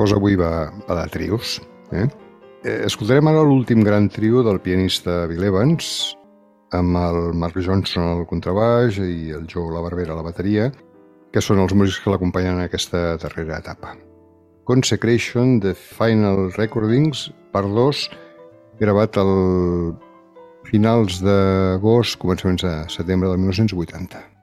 cosa avui va, va de trios. Eh? Eh, escoltarem ara l'últim gran trio del pianista Bill Evans, amb el Mark Johnson al contrabaix i el Joe La Barbera a la bateria, que són els músics que l'acompanyen en aquesta darrera etapa. Consecration The Final Recordings, part 2, gravat al finals d'agost, començaments de setembre del 1980.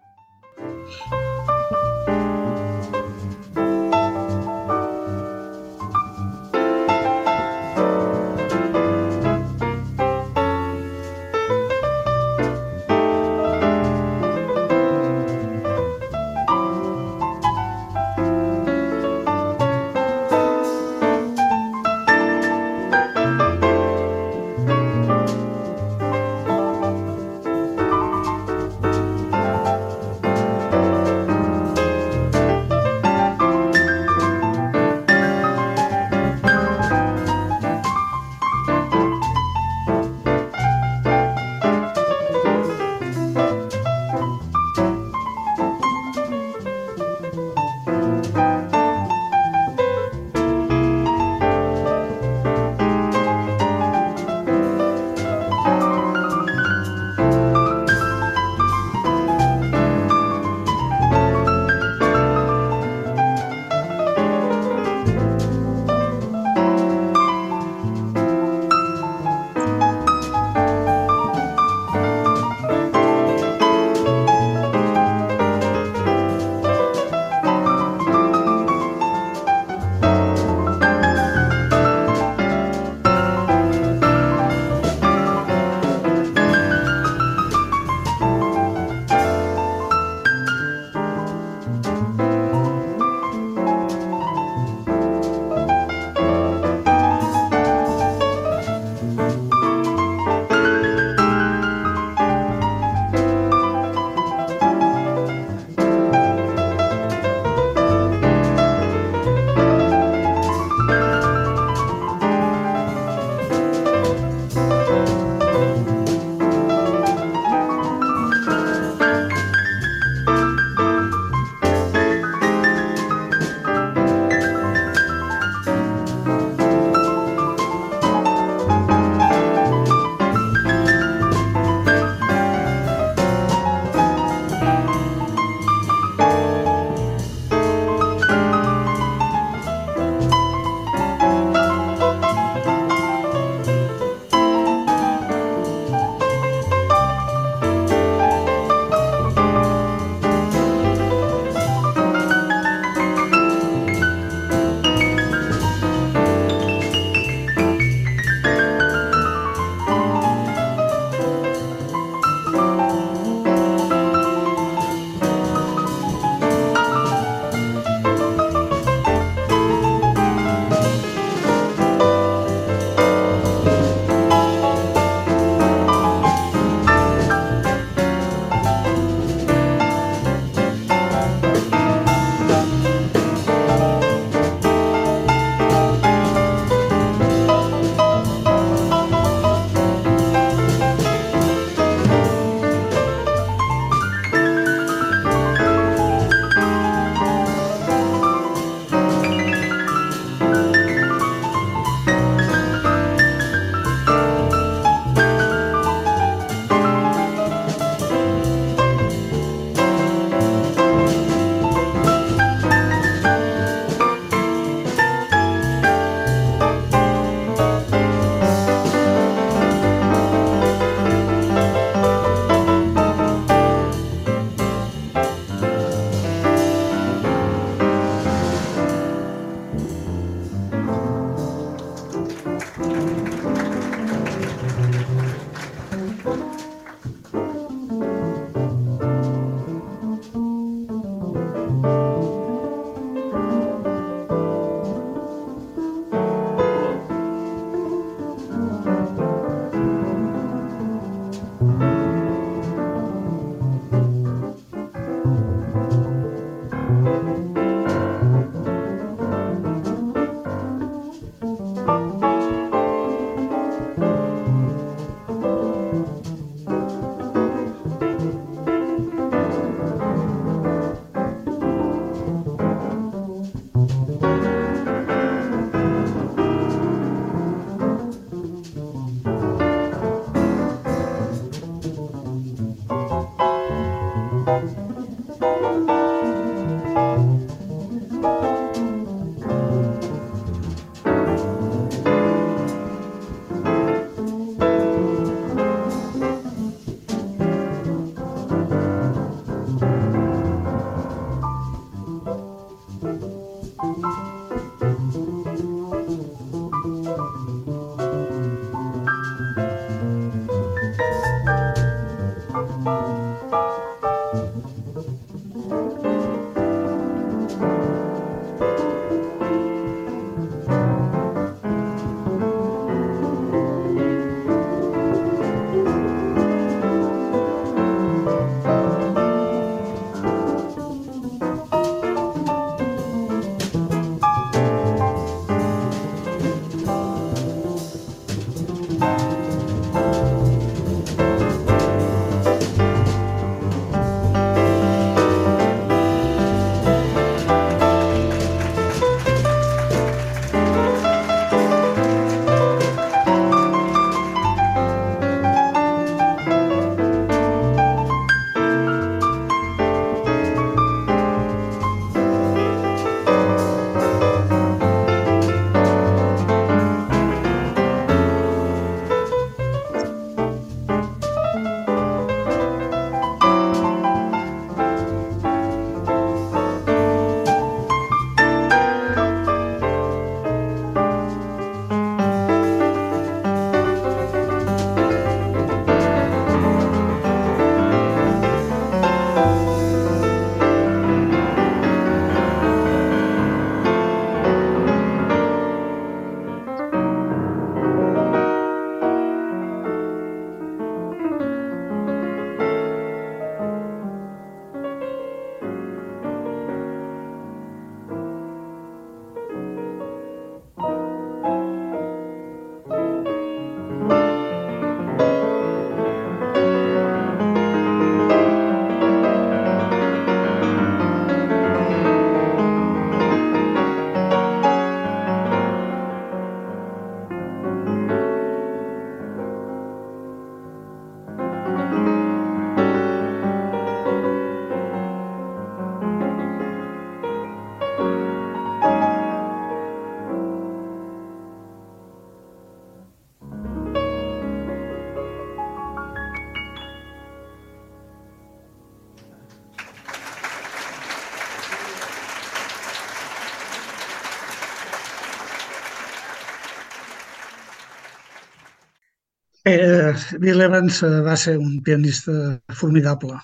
Bill Evans eh, va ser un pianista formidable,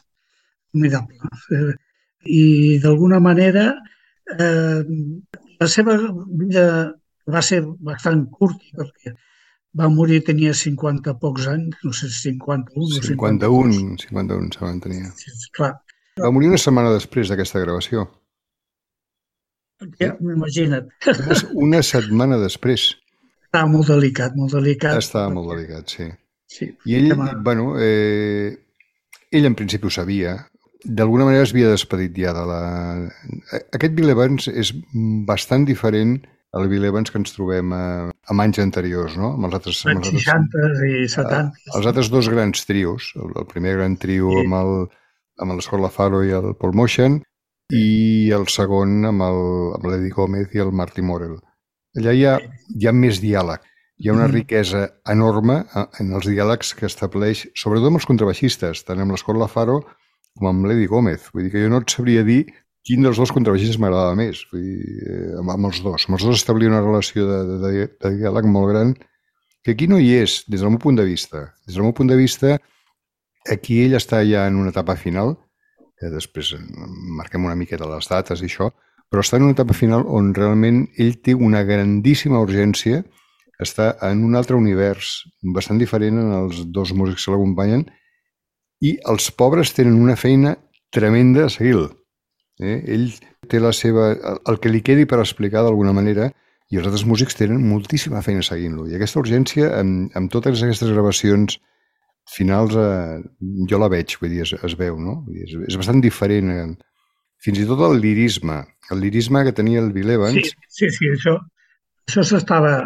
formidable. Eh, I d'alguna manera eh, la seva vida va ser bastant curta perquè va morir, tenia 50 pocs anys, no sé, 51 o 51, 51, se van tenir. Sí, clar. Va morir una setmana després d'aquesta gravació. Ja, imagina't. Una, una setmana després. Estava molt delicat, molt delicat. Estava molt delicat, sí. Sí. I ell, bueno, eh, ell en principi ho sabia. D'alguna manera es havia despedit ja de la... Aquest Bill Evans és bastant diferent al Bill Evans que ens trobem a, a anys anteriors, no? Amb els altres... Amb els 60 i 70. Els altres dos grans trios, el, el primer gran trio sí. amb el amb el Scott Lafaro i el Paul Motion i el segon amb l'Eddie Gómez i el Marty Morel. Allà hi ha, hi ha més diàleg hi ha una riquesa enorme eh, en els diàlegs que estableix, sobretot amb els contrabaixistes, tant amb l'Escola Faro com amb l'Edi Gómez. Vull dir que jo no et sabria dir quin dels dos contrabaixistes m'agradava més, vull dir, eh, amb, els dos. Amb els dos establia una relació de, de, de, diàleg molt gran que aquí no hi és, des del meu punt de vista. Des del meu punt de vista, aquí ell està ja en una etapa final, que després marquem una miqueta les dates i això, però està en una etapa final on realment ell té una grandíssima urgència està en un altre univers bastant diferent en els dos músics que l'acompanyen i els pobres tenen una feina tremenda a seguir Eh? Ell té la seva... el que li quedi per explicar d'alguna manera i els altres músics tenen moltíssima feina seguint-lo. I aquesta urgència, amb, amb totes aquestes gravacions finals, eh, jo la veig, vull dir, es, es veu, no? Vull dir, és, és bastant diferent. Eh? Fins i tot el lirisme, el lirisme que tenia el Bill Evans... Sí, sí, sí això, això s'estava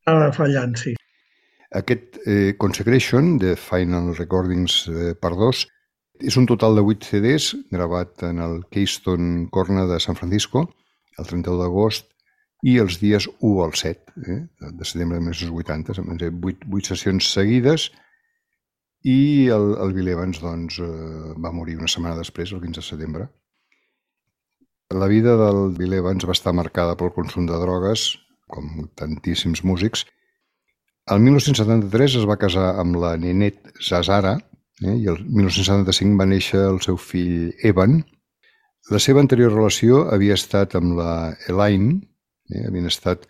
estava fallant, sí. Aquest eh, Consecration, de Final Recordings eh, per dos, és un total de 8 CDs gravat en el Keystone Corner de San Francisco el 31 d'agost i els dies 1 al 7 eh, de setembre de 1980, 8, 8 sessions seguides i el, el Bill Evans doncs, eh, va morir una setmana després, el 15 de setembre. La vida del Bill Evans va estar marcada pel consum de drogues, com tantíssims músics. El 1973 es va casar amb la Nenet Zazara eh, i el 1975 va néixer el seu fill Evan. La seva anterior relació havia estat amb la Elaine, eh, havien estat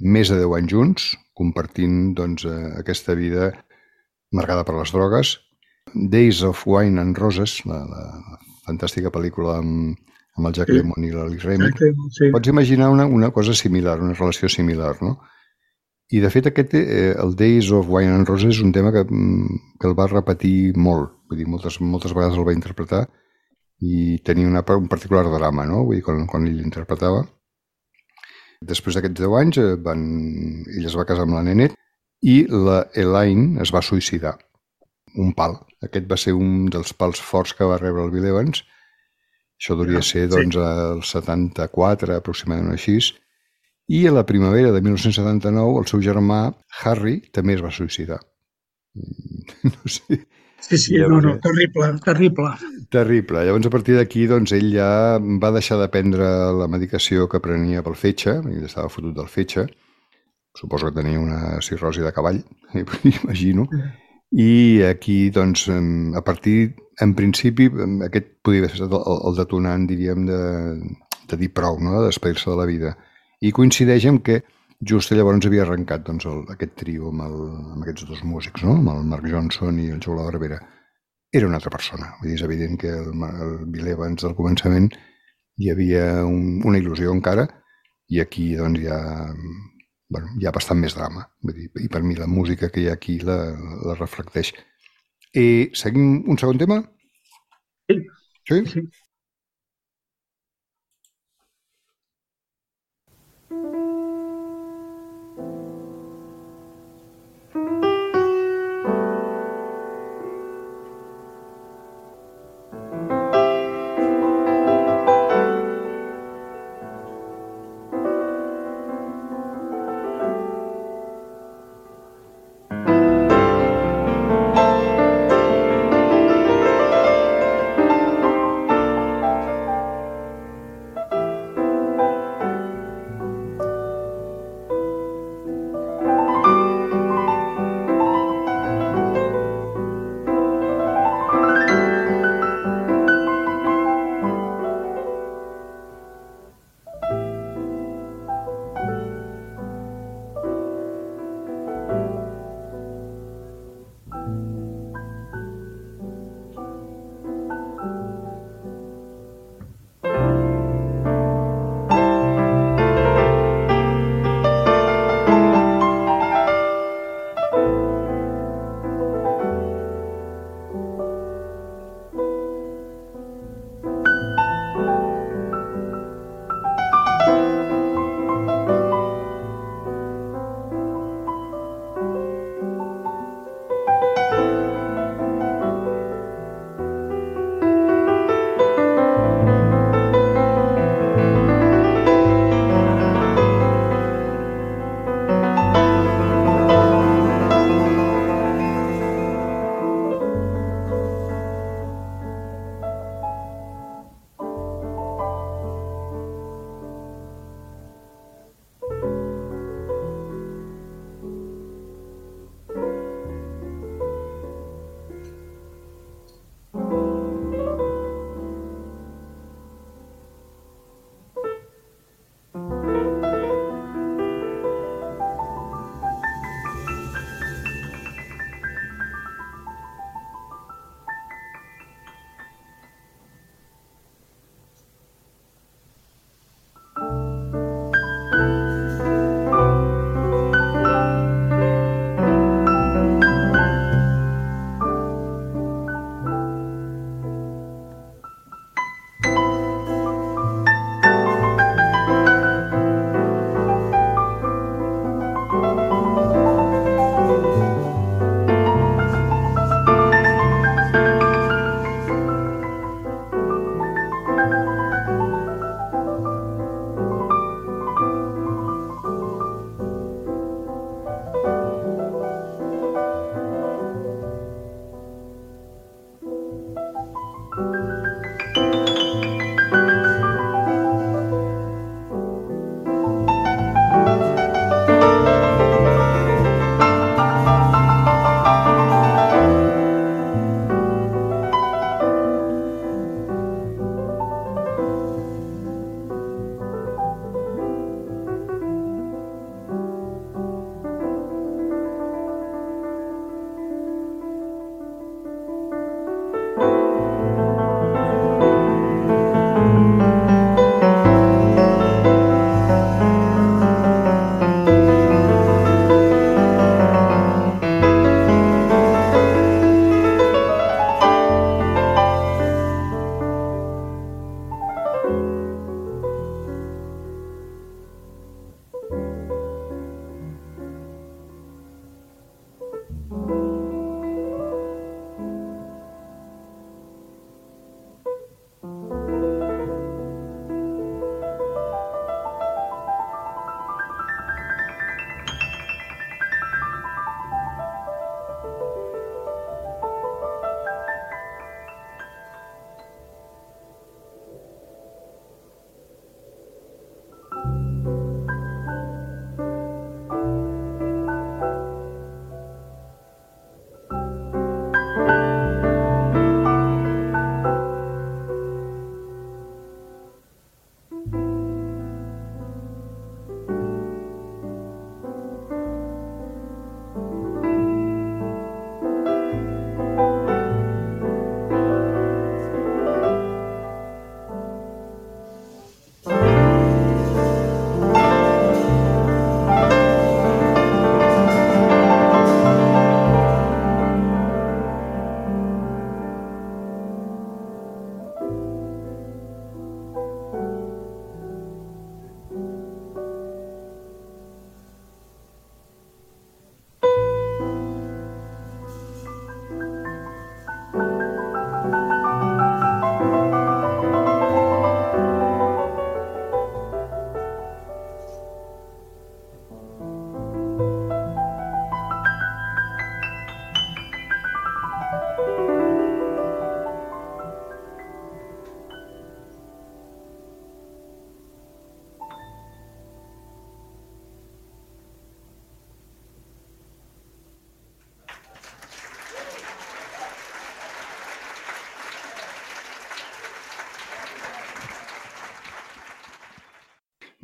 més de 10 anys junts, compartint doncs, eh, aquesta vida marcada per les drogues. Days of Wine and Roses, la, la fantàstica pel·lícula amb, amb el Jack sí. Lemmon i l'Alice Raymond, sí. pots imaginar una, una cosa similar, una relació similar, no? I, de fet, aquest, eh, el Days of Wine and Roses és un tema que, mm, que el va repetir molt. Vull dir, moltes, moltes vegades el va interpretar i tenia una, un particular drama, no? Vull dir, quan, quan ell interpretava. Després d'aquests 10 anys, eh, van, ell es va casar amb la Nenet i la Elaine es va suïcidar. Un pal. Aquest va ser un dels pals forts que va rebre el Bill Evans això devia ah, ser doncs, sí. el 74, aproximadament així. I a la primavera de 1979 el seu germà Harry també es va suïcidar. No sé. Sí, sí, no, no, terrible, terrible. Terrible. Llavors, a partir d'aquí, doncs, ell ja va deixar de prendre la medicació que prenia pel fetge, ell estava fotut del fetge, suposo que tenia una cirrosi de cavall, imagino, i aquí, doncs, a partir, en principi, aquest podria ser el, el detonant, diríem, de, de dir prou, no? de despedir-se de la vida. I coincideix amb que just llavors havia arrencat doncs, el, aquest trio amb, el, amb aquests dos músics, no? amb el Mark Johnson i el Joe La Barbera. Era una altra persona. Vull dir, és evident que el, el Bill Evans del començament hi havia un, una il·lusió encara i aquí doncs, ja bueno, hi ha bastant més drama. Vull dir, I per mi la música que hi ha aquí la, la reflecteix. I seguim un segon tema? Sí. Sí? sí.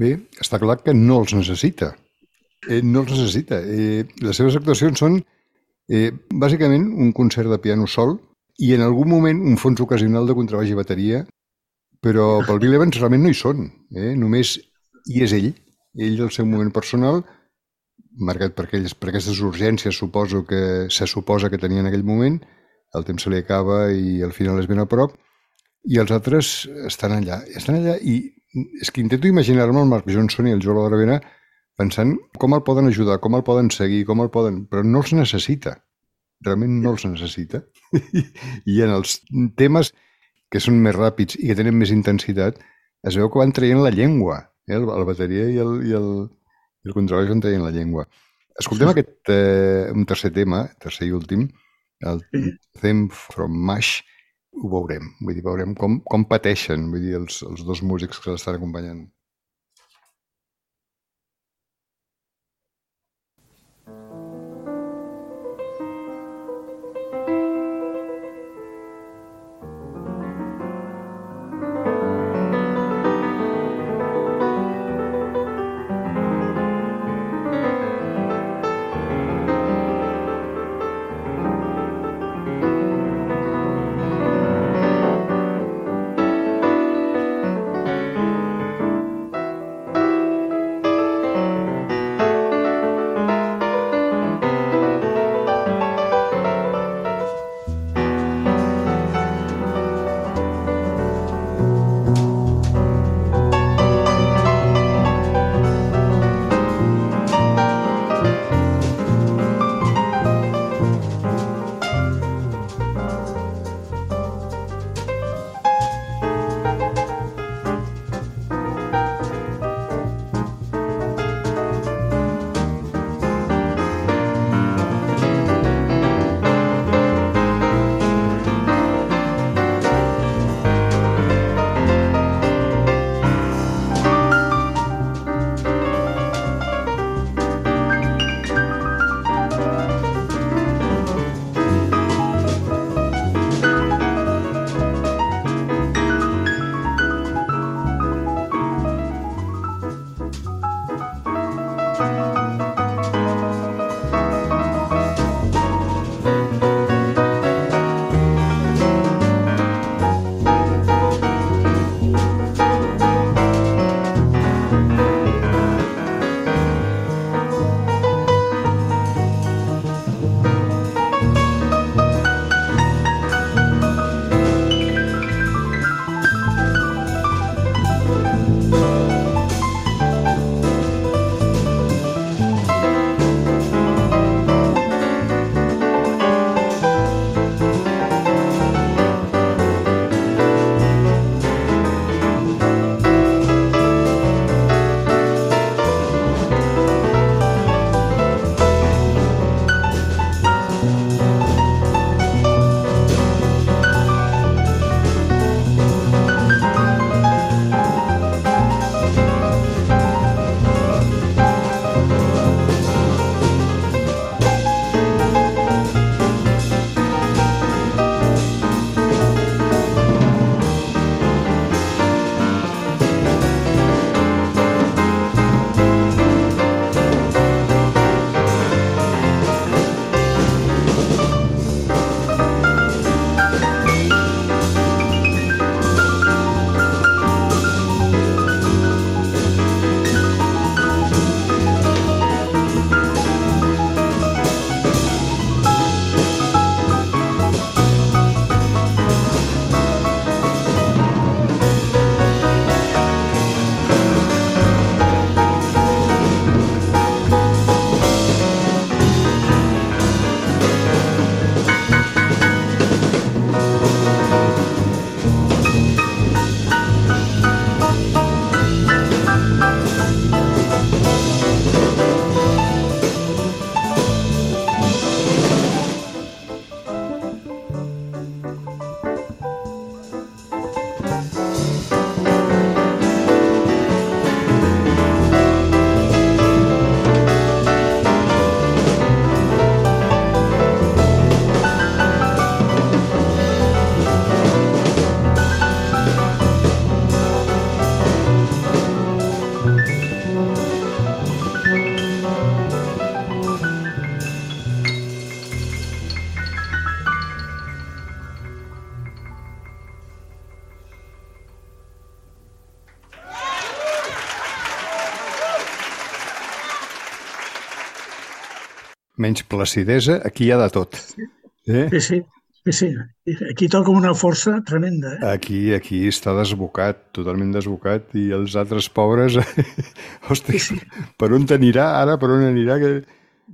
Bé, està clar que no els necessita. Eh, no els necessita. Eh, les seves actuacions són eh, bàsicament un concert de piano sol i en algun moment un fons ocasional de contrabaix i bateria, però pel Bill Evans realment no hi són. Eh? Només hi és ell, ell el seu moment personal, marcat per, aquelles, per aquestes urgències, suposo que se suposa que tenia en aquell moment, el temps se li acaba i al final és ben a prop, i els altres estan allà. Estan allà i és que intento imaginar-me el Mark Johnson i el Joel Gravena pensant com el poden ajudar, com el poden seguir, com el poden... Però no els necessita. Realment no els necessita. I en els temes que són més ràpids i que tenen més intensitat, es veu que van traient la llengua. Eh? El, la bateria i el, i el, i el contrabaix van traient la llengua. Escoltem aquest, eh, un tercer tema, tercer i últim, el Them from Mash, ho veurem. Vull dir, veurem com, com pateixen vull dir, els, els dos músics que l'estan acompanyant. Menys placidesa, aquí hi ha de tot. Eh? Sí, sí. Sí, sí. Aquí toca una força tremenda. Eh? Aquí, aquí està desbocat, totalment desbocat, i els altres pobres... Ostres, sí, sí. per on t'anirà ara? Per on anirà? Que...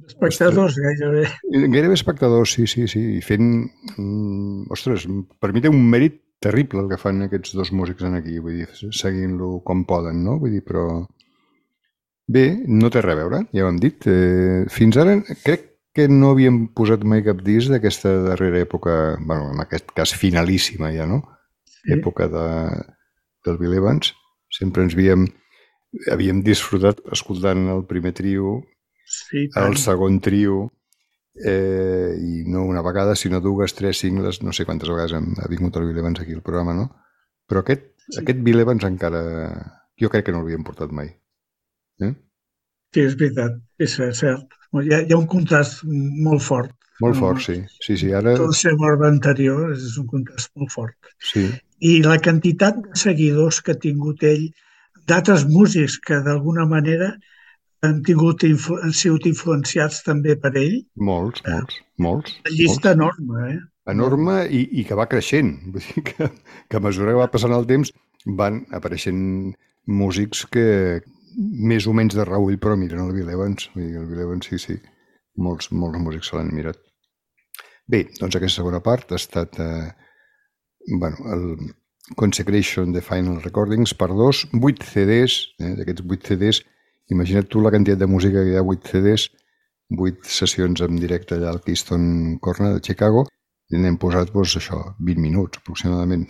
Espectadors, ostres, gairebé. Gairebé espectadors, sí, sí, sí. I fent... Mm, ostres, per mi té un mèrit terrible el que fan aquests dos músics en aquí, vull dir, seguint-lo com poden, no? Vull dir, però... Bé, no té res a veure, ja ho hem dit. Eh, fins ara crec que no havíem posat mai cap disc d'aquesta darrera època, bueno, en aquest cas finalíssima ja, no? Sí. Època de, del Bill Evans. Sempre ens havíem, havíem disfrutat escoltant el primer trio, sí, el segon trio, eh, i no una vegada, sinó dues, tres cingles, no sé quantes vegades ha vingut el Bill Evans aquí al programa, no? Però aquest, sí. aquest Bill Evans encara... Jo crec que no l'havíem portat mai. Eh? Sí, és veritat, és cert. Hi ha, hi ha un contrast molt fort. Molt fort, sí. sí, sí ara... Tot el seu ordre anterior és un contrast molt fort. Sí. I la quantitat de seguidors que ha tingut ell, d'altres músics que d'alguna manera han, tingut, han sigut influenciats també per ell. Molts, eh, molts, molts. Una llista molts. enorme, eh? Enorme i, i que va creixent. Vull dir que, que a mesura que va passant el temps van apareixent músics que, més o menys de reull, però miren el Bill Evans. El Bill Evans, sí, sí. Molts, molts músics se l'han mirat. Bé, doncs aquesta segona part ha estat eh, bueno, el Consecration de Final Recordings per dos, vuit CDs, eh, d'aquests vuit CDs, imagina't tu la quantitat de música que hi ha, vuit CDs, vuit sessions en directe allà al Keystone Corner de Chicago, i n'hem posat, doncs, això, 20 minuts aproximadament.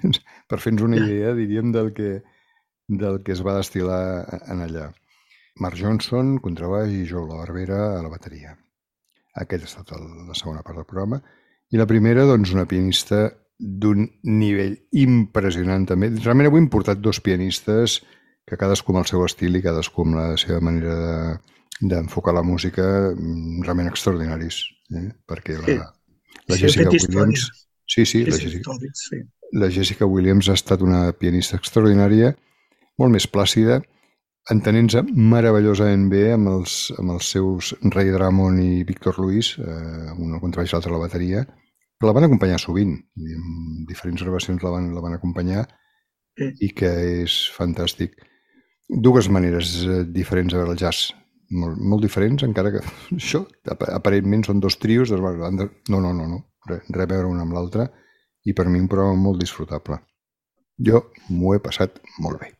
per fer-nos una idea, diríem, del que, del que es va destilar en allà. Mark Johnson, contrabaix, i Joe La Barbera a la bateria. Aquest ha estat el, la segona part del programa. I la primera, doncs, una pianista d'un nivell impressionant també. Realment avui hem portat dos pianistes que cadascú amb el seu estil i cadascú amb la seva manera d'enfocar de, la música mm, realment extraordinaris. Eh? Perquè la, la sí, Jessica Williams... Sí, sí, la Jessica, sí. la Jessica Williams ha estat una pianista extraordinària molt més plàcida, entenent-se meravellosament bé amb els, amb els seus Ray Drummond i Víctor Luis, eh, un al contrabaix i l'altre a la bateria, que la van acompanyar sovint, en diferents gravacions la van, la van acompanyar i que és fantàstic. Dues maneres eh, diferents de veure el jazz, molt, molt diferents, encara que això aparentment són dos trios, no, no, no, no, res, res a veure un amb l'altre, i per mi un programa molt disfrutable. Jo m'ho he passat molt bé.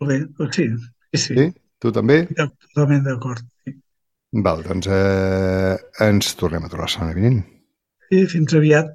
Bé, doncs sí, sí, sí. Sí? Tu també? Totalment d'acord. Sí. Val, doncs eh, ens tornem a trobar la setmana vinent. Sí, fins aviat.